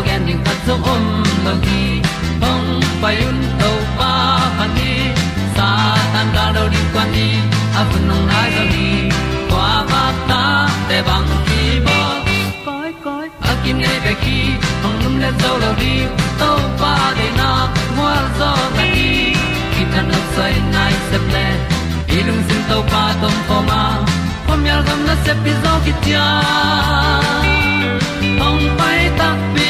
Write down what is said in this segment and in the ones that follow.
tu pi zo gen ding khat zo om lo gi hong pai un to pa pa ni sa tan da do di kwan ni a bu nong nai zo ni kwa ba ta te bang ki bo koi koi a kim nei be ki hong lum le zo lo di to pa de na mo zo ta ni ki tan no sai nai se ple ilung sin to pa tom ko ma. Pom yal gam na se pi zo ki tia hong pai ta pi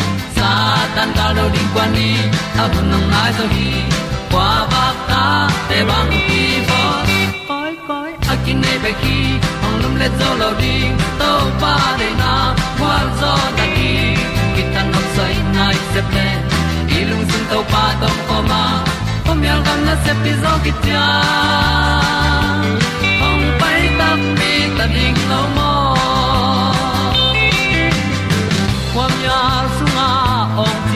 tan cao do đi qua đi, ta bu nang mai zo gi qua ba ta te bang ki bo koi koi a kin nei be ki ong lum le zo lo di to pa de na kwa zo ta ki ki tan nok sai nai se ple lung sun to pa tom ko ma. Pom yal gam na se pi zo ki tia ong pai ta mi ta ding lo mo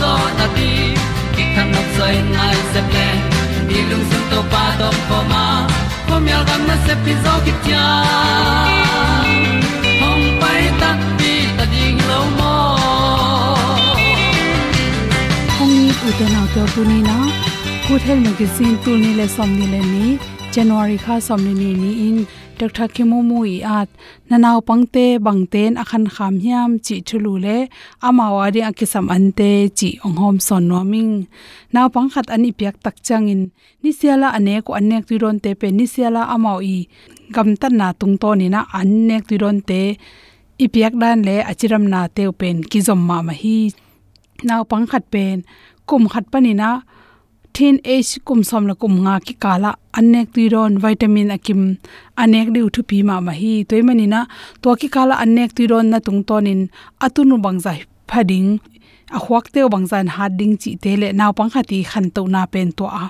zo na ti ki kan nok sai nai se ple ni lung sun to pa to pa ma. Ko mi al gam na se pi zo ki tia hom pai ta ti ta ding lo mo kong ni u te na to tu ni na good health magazine tu ni le som ni le ni january kha somni ni ni in dr. Kemo mu i at nanaw pangte, bangten, akhan kham hiam, chi thulu le, Amawari akisam ante, chi onghom son noming naw pangkhat ani piak tak changin ni siala ane ko anek tu ron te pe ni siala amau i, gam tan na tung to ni na, anek tu ron te ipiak dan le, achiram na teu pen, ki zom ma ma hi. Naw pangkhat pen, kum khat panina thin h kum som la kum nga ki kala, anek ti ron vitamin akim, anek diu thu pi ma ma hi toy mani na to ki kala anek ti ron na tung ton tonin atunu bangza phading a huak te bangzan hat ding chi te le naw pang kha ti khan to na pen to a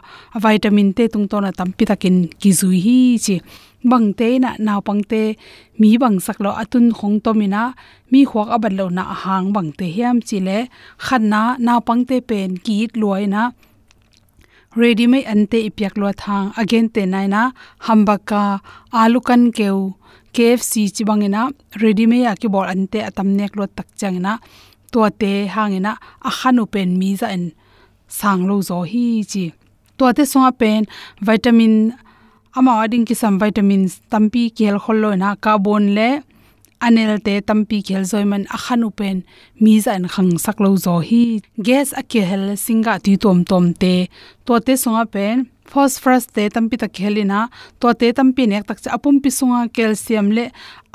vitamin te tung to na tam pi takin ki zui hi chi. Bang te na naw pang te, mi bang sak lo atun khong to mina mi huak aban lo na hang bang te hiam chi le. Khan na naw pang te pen ki it luai na ready mai ante ipyak lo thang again te nai na hambaka, alukan keu KFC chibangena ready me ya ki bol ante atam nek lo tak changena to te hangena a khanu pen mi za en sang lo zo hi chi to te songa pen vitamin, ama ading ki sam vitamins, tampi kel khollo na carbon le anel te tampi khel zoiman akhan upen mi za an khang sak lo zo hi. Gas a ke hel singa ti tom tom te. To te songa pen, phosphorus te tampi ta khelina. To te tampi nek tak cha apum pi sunga calcium le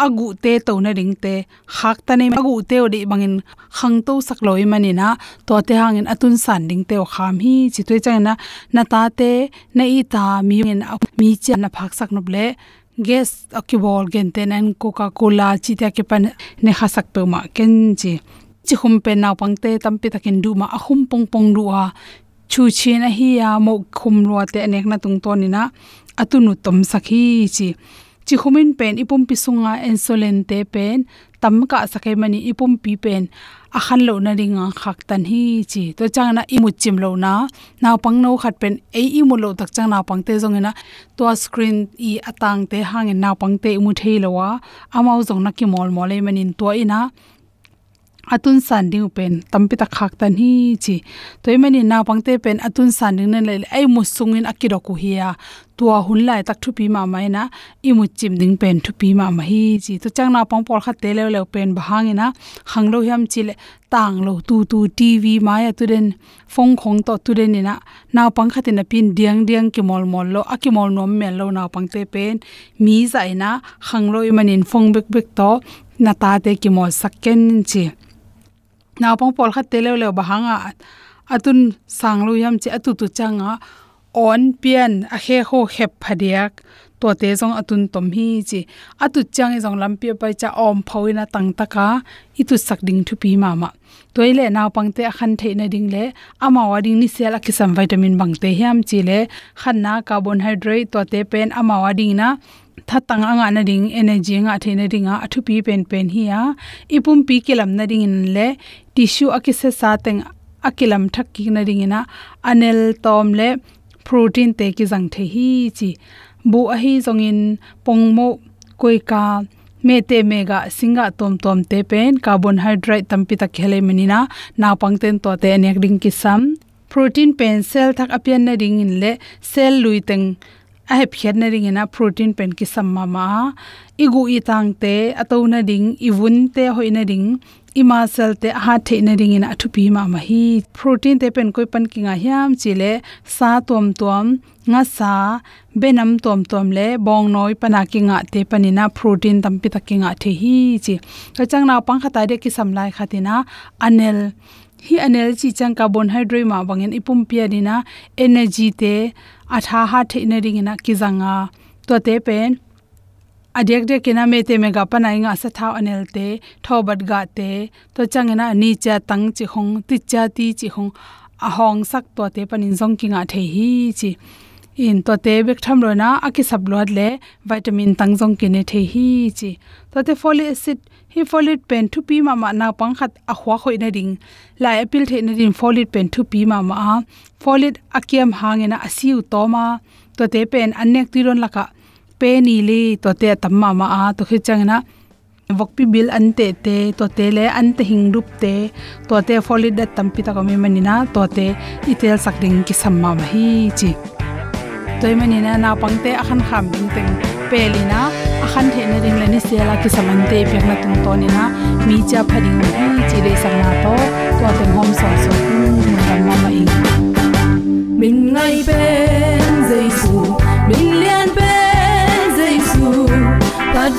agu te to na ring te. Hak ta ne agu te odi bangin khang to sak loi manina. To te hangin atun san ding te kham hi. Chi toi chang na na ta te, na i ta mi mi cha na phak sak nob le gas akibol gen te nan coca cola chi ta ke pan ne khasak pe ma ken chi. Chi khum pe na pang te tampi takin du ma ahum pong pong ruwa chu chi na hi ya mo khum lo te anek na tung to ni na. Atunu tom sakhi chi. Chi khumin pen ipum pi sunga insulin te pen, tam ka sakai mani ipum pi pen a khan lo na ringa khak tan hi chi. To chang na imu chim lo na. Naw pang no khat pen ei imu lo tak chang na pang te jong na to screen i atang te hangin naw pang te imu thei lo wa. Amau jong na ki mol mol mole manin to ina. Atun san ding pen tampi ta khak tan hi chi. Toy mani na pangte pen atun san ding nen le ai mu sungin akiro ku hiya tua hun lai e tak thupi ma mai na imu chim ding pen thupi ma ma hi chi. To chang na pong por kha te le le pen bahang ina e hang lo hiam chi le tang lo tu tu tv ma ya tu den phong khong to tu den ina e na pang kha te na pin diang diang ki mol mol lo aki mol nom mel lo na pang te pen. Mi za ina hang lo i manin phong bek bek to, na ta te ki mol sakken chi. Na pong por kha tele le bahanga atun sanglu yam chi atu tu changa on pian a he ho khep phadiak. To te jong atun tom hi chi. Atu chang jong lam pi pai cha om phoina tang taka. Itu sak ding thu pi ma ma. Toile naw pang te khan the na ding le. Ama wa ding ni sel a kisam vitamin bang te hiam chi le. Khan na carbohydrate to te pen ama wa ding na. Thatang anga na ding, energy nga the na ding a. Thu pi pen pen hi ya ipum pi kilam na ding in le. Tissue a akise sa teng akilam thak ki na ring ina anel tom le protein te ki jang the hi chi. Bu a hi jong in pongmo koi ka, me te mega singa tom tom te pen, carbohydrate tampi ta khele menina na pangten to te nek ding ki sam. Protein pen cell thak apian na ring in le, cell lui teng a he phiat na ring ina protein pen ki sam ma ma. Igu i tang te, ato na ding vun te hoina ding ima sel te ha the na ring ina thu pi ma ma hi. Protein te pen koi pan kinga hiam chile sa tom tom, nga sa, benam tom tom le, bong noi pana kinga te panina, protein tam pi takinga the hi chi. Ka chang na pang khata de ki samlai khatina, anel. Hi anel chi chang carbohydrate ma bangin ipum pia dina, energy te atha ha the na ring ina ki zanga to te pen adek de kina me te me ga panai nga sa thaw anel te thobat ga te, to changena ni cha tang chi hong, ti cha ti chi hong a hong sak to te panin zong kinga the hi chi. In to te bek tham ro na, aki sab lot le, vitamin tang jong kine the hi chi. To te folic acid, hi folic pen thu pi ma ma na pang khat a khwa khoi na ding. La apil the na din folic pen thu pi ma ma folic akiam hangena asiu to ma. To te pen anek ti ron laka pe ni li to te tamma ma a to khi changna vokpi bil an te te to te le an te hing rup te to te folid da tampi ta ko me manina to te itel sakding ki samma ma hi chi. Toy manina na pangte akhan kham ding teng pelina, akhan the na ring lani sela ki samante pek na tung to ni na mi cha phading hi chi le sang na to to te hom so so ram ma ma ing min ngai pe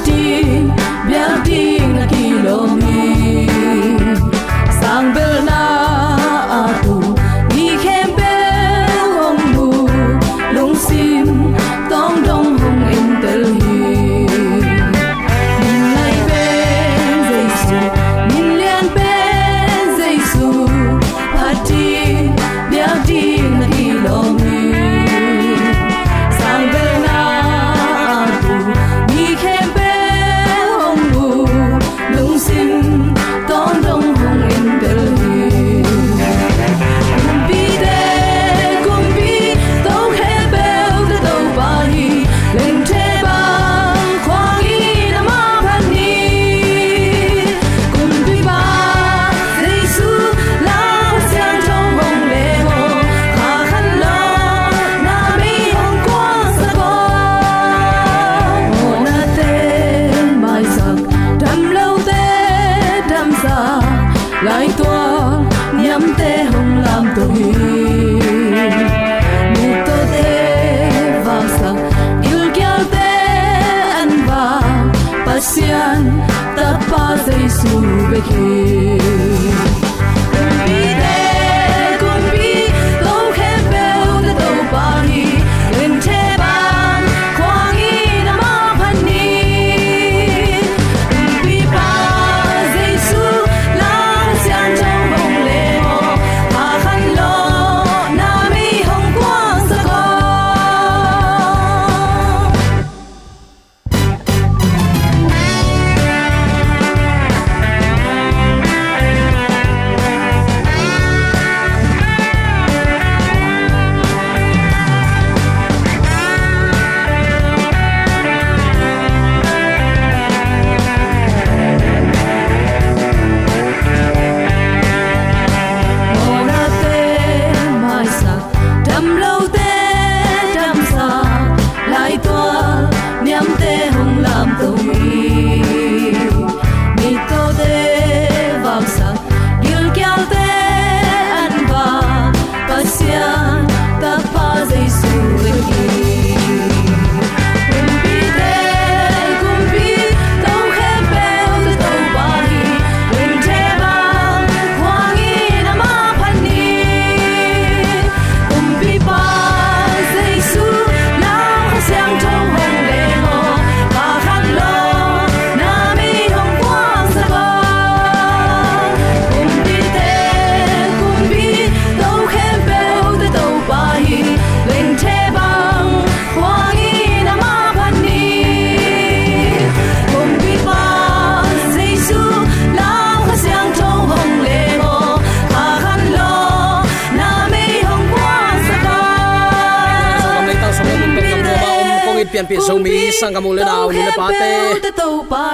ti, biar ti na kilomi. lại tua nhắm tê hồng làm tổ hi mù tô tê vào sang yêu kia tê ăn vào pasian, ta pa dây su bê kia zo mi sangamu le naw ni le pa te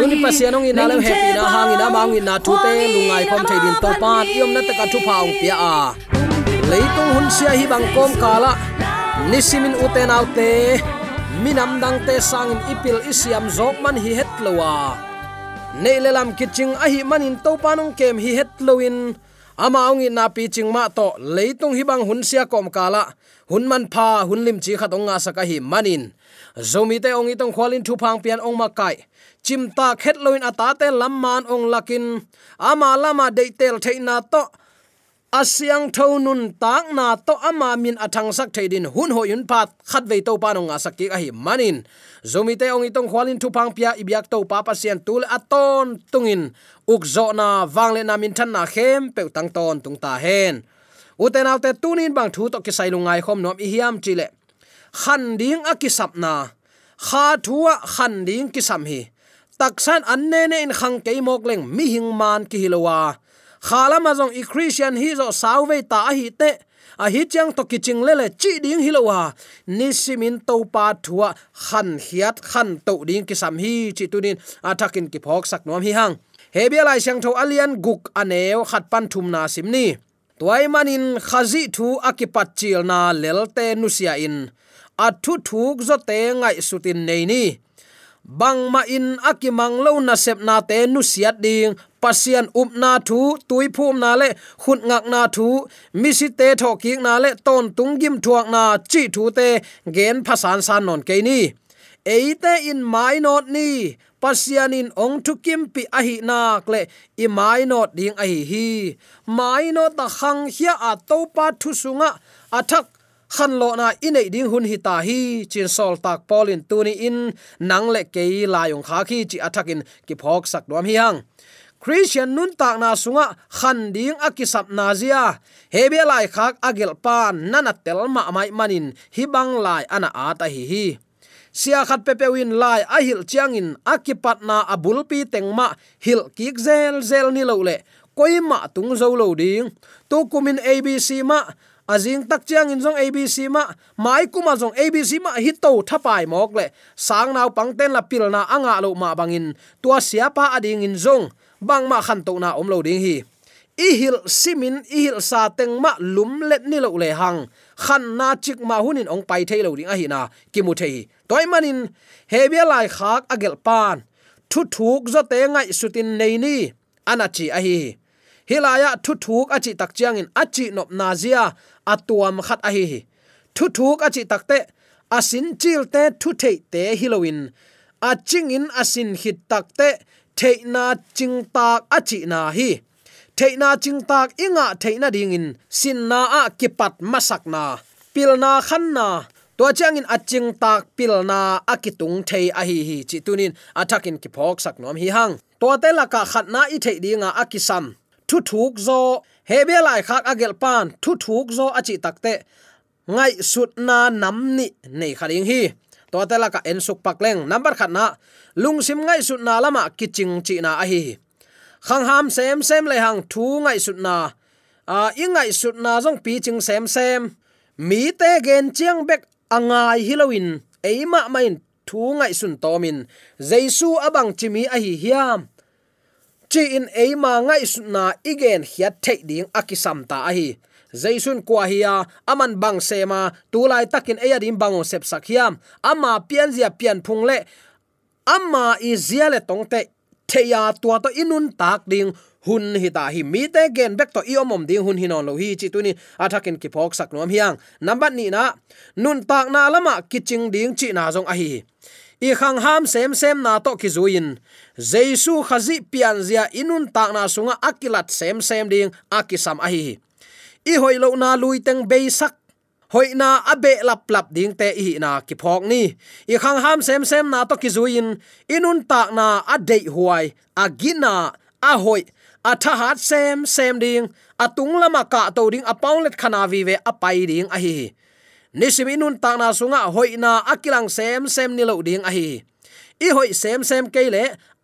uni pasianong ina le happy na hang ina mang ina thu te lungai khom thei din to pa yom na ta ka thu paung pia a leitung hun sia hi bang kom kala nisimin uten autte minam dang te sangin ipil isiam zok man hi het lowa nei lelam kiching a hi manin to panong kem hi het loin ama ongi na pi ching ma to. Leitung hi bang hun sia kom kala hun man pha hun lim chi khat onga saka hi manin zomi te ong itong khwalin thu phang pian ong makai chim ta khet loin ata te lamman ong lakin. Ama lama de tel theina to. Asyang thonun tak na to. Ama min athang sak theidin hun ho yun pat. Khat ve to pa nong asaki a hi manin. Zomi te ong itong khwalin thu phang pia ibyak to pa pa sian tul aton tungin. Ukzo na wangle na min than na khem pe tang ton tung ta hen. Uten autte tunin bang thu to ki sai khom nom i hiam chile khan ding akisap na. Kha thuwa khan ding kisam hi. Taksan anne ne in khang ke mok leng mi hing man ki hilowa khala ma jong i christian hi zo sauve ta hi te. A hi chang to kiching le le chi ding hilowa ni simin to pa thua khan hiat khan to ding ki sam hi chi tunin atakin ki phok sak nom hi hang. Hebia lai sang tho alian guk aneo khat pan thum na simni tuai manin khazi thu akipat chilna lelte nusia in athu thuk zo te ngai sutin nei ni. Bang ma in akimang lo na sep na te nu siat ding. Pasian up na thu, tui phum na le, khut ngak na thu. Mi si te tho ki na le, ton tung gim thuak na, chi thu te, gen phasan san non ke ni. Eite in mai not ni. Pasian in ong thu kim pi a hi na kle i mai not ding a hi hi. Mai not ta khang hia a to pa thu sunga. Athak khan lo na inei ding hun hi ta hi, chin sol tak polin tuni in, nang le ke la yong kha khi chi athakin ki phok sak dom hi hang. Christian nun tak na sunga, khan ding akisap na zia. Hebe lai khak agel pan nana tel ma mai manin, hi bang lai ana ata hi hi. Sia khat pe pewin lai a hil chiangin akipat na abul pi tengma hil kik zel zel ni lo le. Koima tung zo lo ding. To kumin abc ma azing tak chiang in jong abc ma, mai kuma jong abc ma hi to thapai mok le. Sang naw pangten la pil na anga lo ma bangin tua sia pa ading in jong bang ma khan to na om lo ding hi. Ihil hil simin ihil hil sa teng ma lum let ni lo le hang. Khan na chik ma hunin ong pai thei lo ding a hi na. Ki mu thei. Toy manin hebia lai khak agel pan. Thu thuk zo te ngai sutin nei ni. Anachi a hi. Hilaya thu thuk achi tak chiang in achi nop na zia atuam khat a hi thu thuk achi takte asin chil te thu thei te hilowin a ching in asin hit takte theina ching tak achi na hi. Theina ching tak inga theina ding in, sin na a kipat masak na. Pil na khan na. To chang in aching tak pilna akitung thei a hi hi. Chi tunin athakin ki phok sak nom hi hang. To te la ka khat na i thei dinga akisam thu thuk zo hebia lai khak agel pan, thu thuk zo achi takte. Ngai sut na nam ni, nei kharing hi. To te la ka en suk pak leng, number khat na. Lung sim ngai sut na lama, kiching chi na a hi. Khang ham sem sem le hang, thu ngai sut na. A ingai sut na jong pi ching sem sem. Mi te gen chiang bek angai hilowin eima main, thu ngai sun tomin. Jaisu abang chimi a hi hiam chi in eima ngai na igen hiat thei ding akisam ta a hi jaisun kwa hiya aman bang sema, tulai takin eya dim bango sep sakhiam ama pian zia pian phung le ama i zia le tongte theya tua to inun tak ding, hun hi ta hi mi te gen bek to iomom ding, hun hinon lo hi chi tuni athakin ki phok sak nom hiang. Number ni na, nun tak na lama kiching ding chi na jong a hi i khang ham sem sem na to ki zuin. Jesu khazi pian zia inun ta na sunga akilat sem sem ding akisam ahi. Hi i hoilo na lui teng be sak. Hoina abe lap lap ding te hi na ki phok ni. I khang ham sem sem na to ki zuin. Inun ta na a dei huai agina a hoi, a tha hat sem sem ding atung lama ka to ding a paulet khana vi ve a pai ding a nisim inun ta na sunga hoina akilang sem sem ni lo ding a hi. I hoi sem sem ke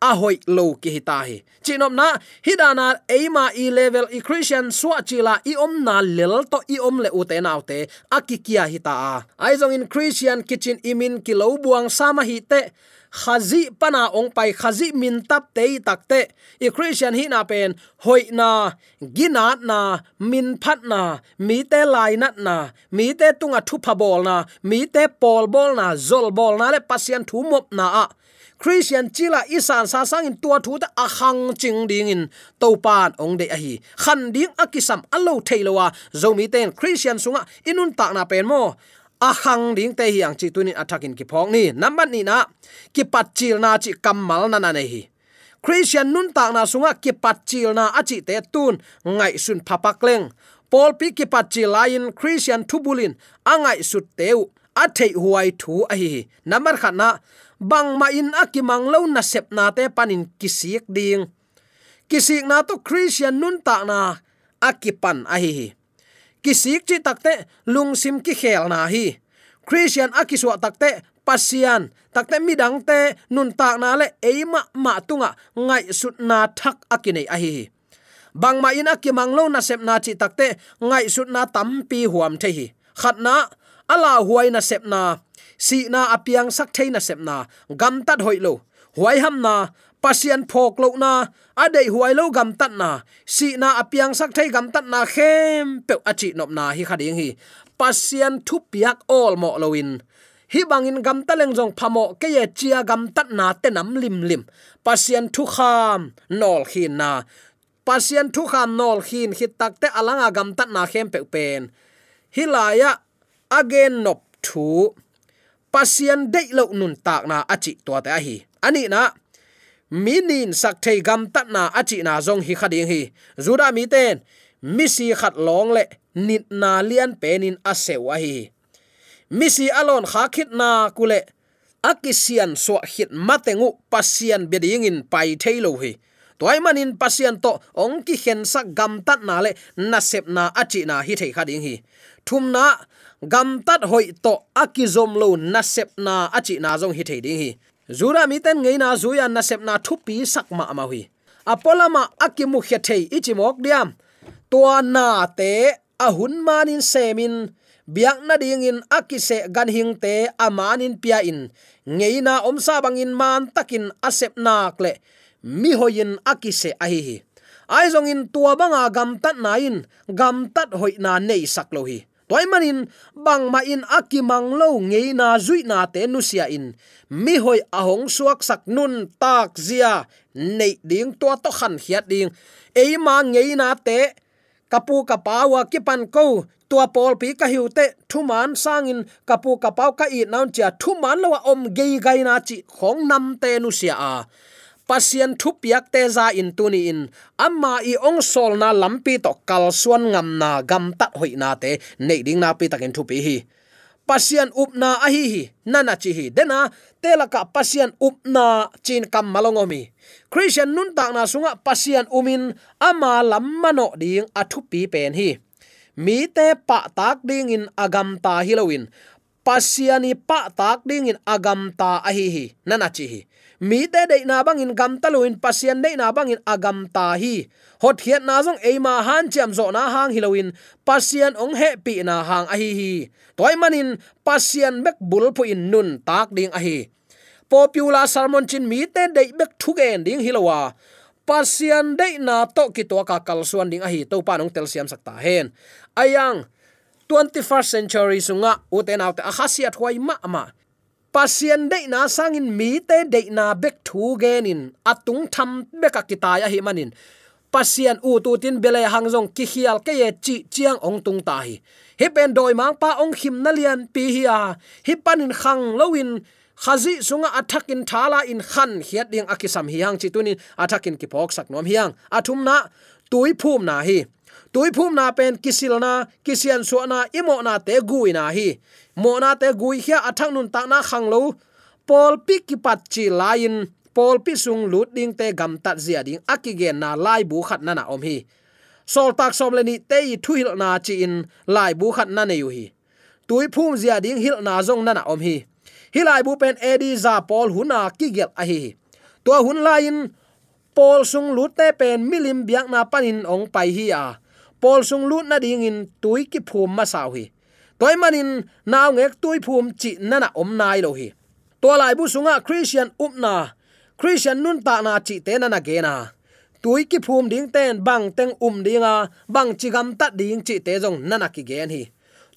a hoi lo ki hita hi. Chinom na hidana eima i level i christian swa chila i om na lel to i om le ute naute akikia hita a aizong in christian kitchen imin ki lo buang sama hi te khazi pana ong pai khazi min tap te. Takte i christian hi na pen, hoi na gina na, min phat na, mi te lai nat na, mi te tunga thu pha bol na, mi te pol bol na, zol bol na le pasian thu mop na a. Christian chila isan sa sang in tua thu ta a ching ding in to pan ong de a hi. Khan ding akisam allo theilowa zomi ten christian sunga inun tak na pen mo ahang ding te hi ang chi tunin attacking ki phok ni. Number ni na, ki pat chil na chi kamal na na nei hi. Christian nun tak na sunga, ki pat chil na achi te tun. Ngai sun phapak leng. Paul pi ki pat chil lain christian thubulin angai sut teu athei huai thu a hi number khat na, bang ma in akimang lo na sep na te panin kisik ding. Kisik na to christian nun tak na akipan a hi kisik chi takte lungsim ki khel na hi. Christian akiswa takte pasian takte midang te, nun tak na le, eima ma tunga, ngai sut na thak akine a hi. Bang ma ina ki manglo na sep na chi takte ngai sut na tampi huam the hi. Khatna ala huai na sep na, si na apiang sak thei na sep na, gam tat hoi lo. Huai ham na pasian phok lo na. Adei huai lo gam tat na. Si na apiang sak thai gam tat na khem pe achi nop na hi khading hi. Pasian thu piak all mo loin hi bangin gam taleng jong phamo ke ye chia gam tat na te nam lim lim. Pasian thu kham nol khin na. Pasian thu kham nol khin hi tak te alanga gam tat na khem pe pen. Hilaya again nop thu. Pasian dei lo nun tak na achi to ta hi. Ani na minin sak thei gam tat na achi na zong hi khading hi. Zuda mi ten, mi si khat long le nit na lian penin asewa hi. Mi si alon kha khit na kule akisian so hit matengu pasian beding in pai thailo hi. Toy manin pasian to ong ki khen sak gam tat na le na sep na achi na hi thei khading hi. Thum na gam tat hoi to akizom lo na sep na achi na zong hi thei ding hi zura mi ten ngei na zuya na sep na thu pi sak ma ma hui. Apolama akimu khe thei ichimok diam. To na te ahun manin semin. Biak na ding in akise gan hing te amanin pia in. Ngeina omsa bangin man takin asep nak le. Mi hoyin akise ahi hi. Ai zong in tua banga gam tat na in. Gam tat hoi na nei sak lo hi toy manin bang ma in akimang lo ngei na zui na te nu sia in. Mi hoi ahong suak sak nun tak zia. Nei ding to to khan hiat ding. Ei ma ngei na te. Kapu kapawa kipan ko tua pol pi ka hiu te. Thu man sangin kapu kapau ka i naun cha thuman lo om gei gai na chi. Khong nam te nu sia a pasien thu piak te za in tuni in. Amma i ong sol na lampi to kal suan ngam na gam tak hoi na te. Nei ding na pi takin thu pi hi. Pasian upna a hi hi. Nana chi hi. Dena telaka pasian upna chin kam malongomi christian nun tak na sunga pasian umin ama lammano ding athu pi pen hi. Mi te pa tak ding in agam ta hilowin pasiani pa tak ding in agam ta a hi hi. Nana chi hi mi te de na bang in gam taluin pasien de na bang in agam ta hi. Hot hiat na jong eima han cham zo na hang hiloin pasien ong he pi na hang a hi hi. Toy manin, pasien bek bul pu in nun tak ding a hi. Popular sermon chin mi te de bek thugen ding hilowa pasian de na to ki to ka kal suan ding a hi, to pa nong tel siam sakta hen. Ayang 21st century sunga uten out a khasiat huai ma ma pasien de na sangin mi te de na bek thu genin. Atung tham beka kitaya hi manin. Pasien u tu tin bele hangjong ki hial ke ye chi chiang ong tung ta hi. Hi pen doi mang pa ong khim na lian pi hi a. Hi panin khang lowin khazi sunga athakin thala in khan hiat ding akisam hiang chi tunin athakin ki phok sak nom hiang athum na tui phum na hi. Tui phum na pen kisil na kisian so na, imo na te gui na hi mona te gui hia athang nun ta na khang lo. Pol pi ki pat chi lain pol pi sung lut ding te gam tat zia ding akige na lai bu khat na na om hi. Sol tak som le ni te i thuil na chi in lai bu khat na ne yu hi. Tui phum zia ding hil na zong na na om hi. Hilai bu pen edi za pol huna ki gel a hi to hun lain pol sung lut te pen milim biak na panin ong pai hi a. Pol sung lut na ding in tui ki phum ma saw hi toy manin naw ngek tui phum, chi nana om nai lo hi. To lai bu sunga, christian upna christian nun ta na chi te nana ge na. Tui ki phum ding ten, bang teng um dinga bang chi gam ta ding chi te jong nana ki gen hi.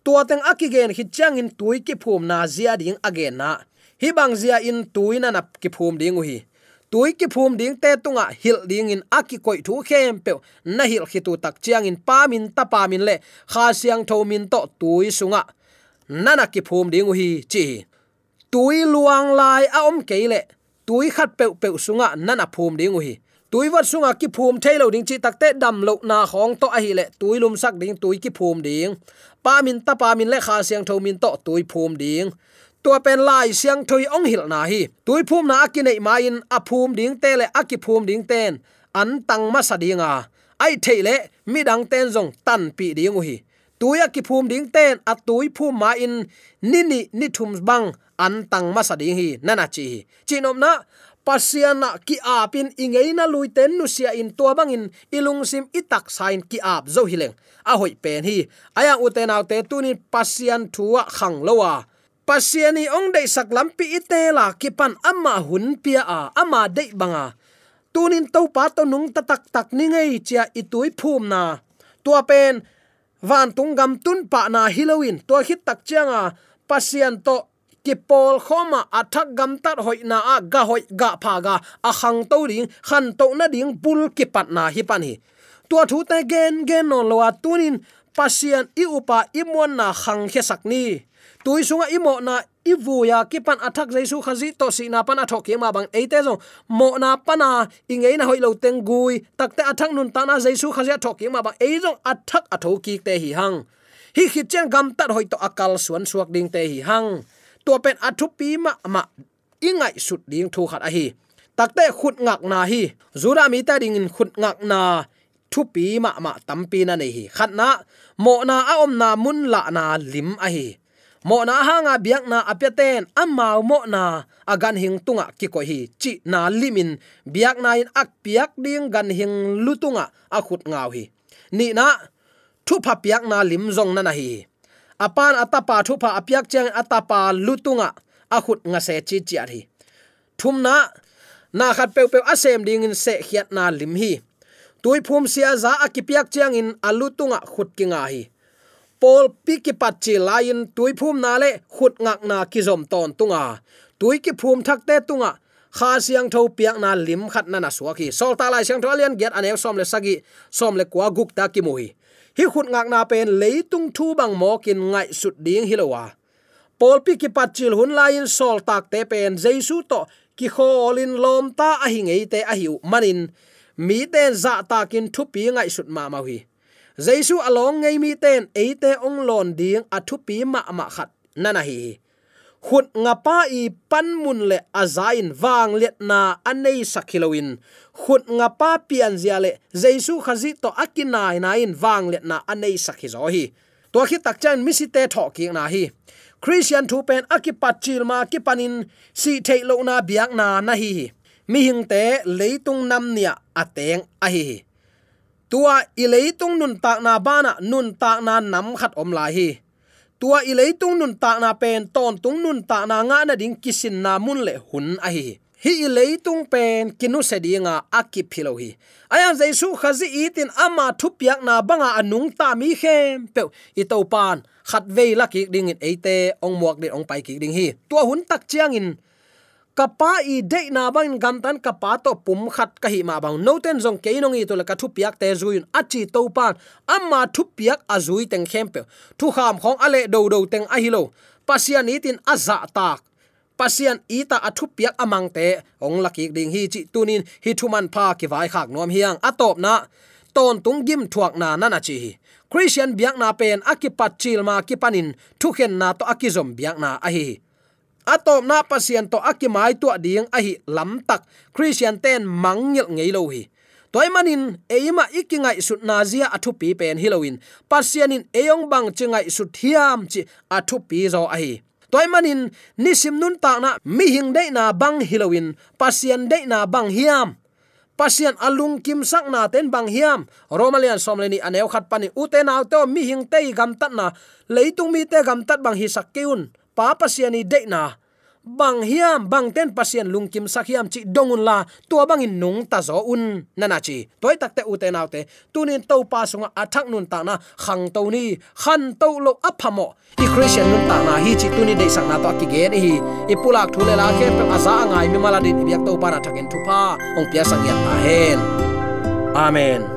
Tua teng akigen hi chang in tui ki phum na zia ding again na. Hi bang zia in tui nana ki phum ding hi tui ki phum ding te tunga, hil ding in aki koi thu khem pe. Na hil khitu tak chiang in pa min, ta pa min le. Kha siang tho min to tui sunga. Nana ki phum ding hi chi. Tui luang lai a om keile tui khat pe pe sunga nana phum ding hi tui wat sunga ki phum thailo ding chi takte dam lo na khong to a hi le. Tui lum sak ding, tui ki phum ding. Pa min, ta pa min le, kha siang tho min to, tui phum ding tua pen lai siang thoi ong hil na hi. Tui phum na ki nei ma in a phum ding te le a ki phum ding ten. An tang ma sa dinga ai theile mi dang ten zong tan pi ding hi tuya ki phum ding ten, a tui phum ma in, ni ni ni thum bang, an tang ma sa ding hi. Nana chi chinom na pasiana ki apin ingeina luiten nu sia in to bangin ilung sim itak sain ki ap zo hileng a hoi pen hi. Aya uten autte tunin pasian thuwa khang lowa pasiani ong dei sak lampi itela kipan ama hun pia a ama dei banga. Tunin to pa to nung ta tak tak ni ngei chia itui phum na. Tua pen, van tung gam tun pa na halloween to hit tak changa pasian to ki pol khoma athak gam tat hoi na a ga hoi ga pha ga. A khang to ring khan to na ding bul ki pat na hi pan hi. Tua thu te gen gen no lo tunin pasian i upa i mon na khang khe sak ni tui sunga imo na ivuya ki à, pan athak jaisu khazi to si na pan athok ma bang eite zo mo na pana ingei à, na hoi lo teng gui takte athak nun ta na jaisu khazi athok ma bang ei zo athak à atho ki te hi hang hi khi chen gam tat hoi to akal suan suak ding te hi hang to pen athu pi ma ma ingai sut ding thu khat a hi takte khut ngak na hi zura mi ta ding in khut ngak na thu pi ma ma tampi na nei hi khat na mo na a om na mun la na lim a hi mo na hanga biak na apyaten amau mo na agan hing tunga ki ko hi, chi na limin. Biak na in ak piak ding, gan hing lutunga akhut ngau hi. Ni na thu pha piak na lim zong na na hi. Apan atapa thu pha apyak chang atapa lutunga akhut nga se chi chi hi thum na na khat pe pe asem ding in se khiat na lim hi. Tui phum sia za akipiak chiang in alutunga khutkinga hi pol piki patchi lain tui phum na le khut ngak na ki zom ton tunga. Tui ki phum thak te tunga. Kha siang tho piak na lim khat na na suaki sol ta lai siang tho lian get ane som le sagi, som le kwa guk ta ki muhi. Hi khut ngak na pen leitung thu bang mo kin ngai sut ding hilowa pol piki hun lain sol tak te pen jesu to ki kholin lom ta ahingei te ahiu manin. Mi ten za takin thu pi ngai sut ma ma hi jaisu along ngei mi ten eite ong lon ding athu pi ma ma khat nana hi khut ngapa i pan mun le azain wang let na anei sakhiloin khut ngapa pian zia le jaisu khazi to akinai na in wang let na anei sakhi zo hi to khi tak chan mi si te tho ki na hi christian thu pen akipat chil ma ki panin si the lo na biak na na hi mi hing te leitung nam nia ateng a hi tua ileitung nun tak na bana nun tak na nam khat om lai hi. Tua ileitung nun tak na pen, ton tung nun tak na nga na ding kisin na mun le hun a hi. Hi ileitung pen, kinu se dinga aki philo hi. Ayam jaisu khazi itin ama thupiak na banga anung ta mi khem. Pe i to pan, khat ve la ki ding in eite, ong muak de ong pai ki ding hi. Tua hun tak chiang in kapa i de na bang gam tan kapa to pum khat ka hi ma bang. No ten jong ke nong i to la ka thu piak te zuin achi to pan amma thu piak azui teng khempe thu kham khong ale do do teng a hilo pasian itin aza tak. Pasian ita athu piak amang te. Ong laki ding hi chi tunin hi thuman pha ki vai khak nom hiang. Atop na, ton tung gim thuak na na na chi christian biak na pen akipat chil ma kipanin thu khen na to akizom biak na a hi atom na pasien to akimai tu ding a hi lam tak. Christian ten mangil ngei lo hi. Toy manin, eima ikingai sut nazia athu pi pen halloween pasianin eyong bang chingai sut thiam chi athu pi zo a hi. Toy manin, nisim nun ta na mi hing de na bang hiloin pasien de na bang hiam. Pasian alung kim sak na ten bang hiam. Romalian somleni aneu khat pani uten naw to mi hing te gam tat na. Leitung mi te gam tat bang hi sak keun pa pasiani de na. Bang hiam, bang ten pasien lungkim sakhiam chi dongun la, tua bang in nung ta zo un. Nana chi, toy takte te ute tunin to pa sunga athak nun ta na, khang to ni, khan to lo aphamo i christian nun ta na, hi chi tuni de sang na to ki ge ni hi. I pulak thule la khe pe asa angai, mi mala din biak to pa na thakin thu pa. Ong pia sang ya ta hen amen.